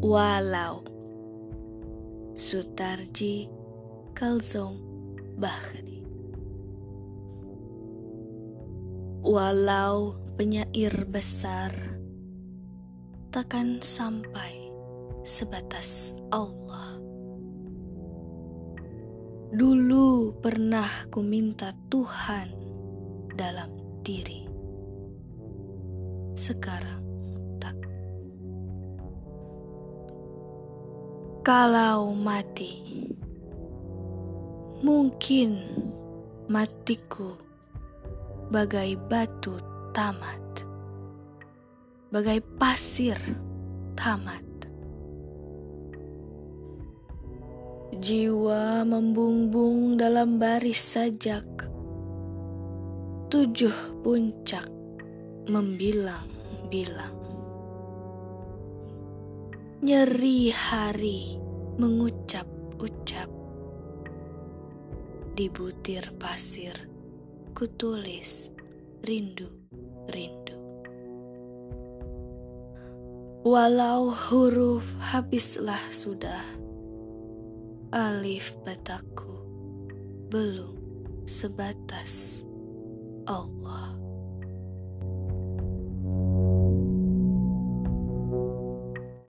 Walau Sutarji Kalzom Bahri Walau penyair besar takkan sampai sebatas Allah. Dulu pernah ku minta Tuhan dalam diri. Sekarang Kalau mati, mungkin matiku bagai batu tamat, bagai pasir tamat. Jiwa membumbung dalam baris sajak, tujuh puncak membilang-bilang. Nyeri hari mengucap-ucap di butir pasir kutulis rindu-rindu. Walau huruf habislah sudah, alif bataku belum sebatas Allah.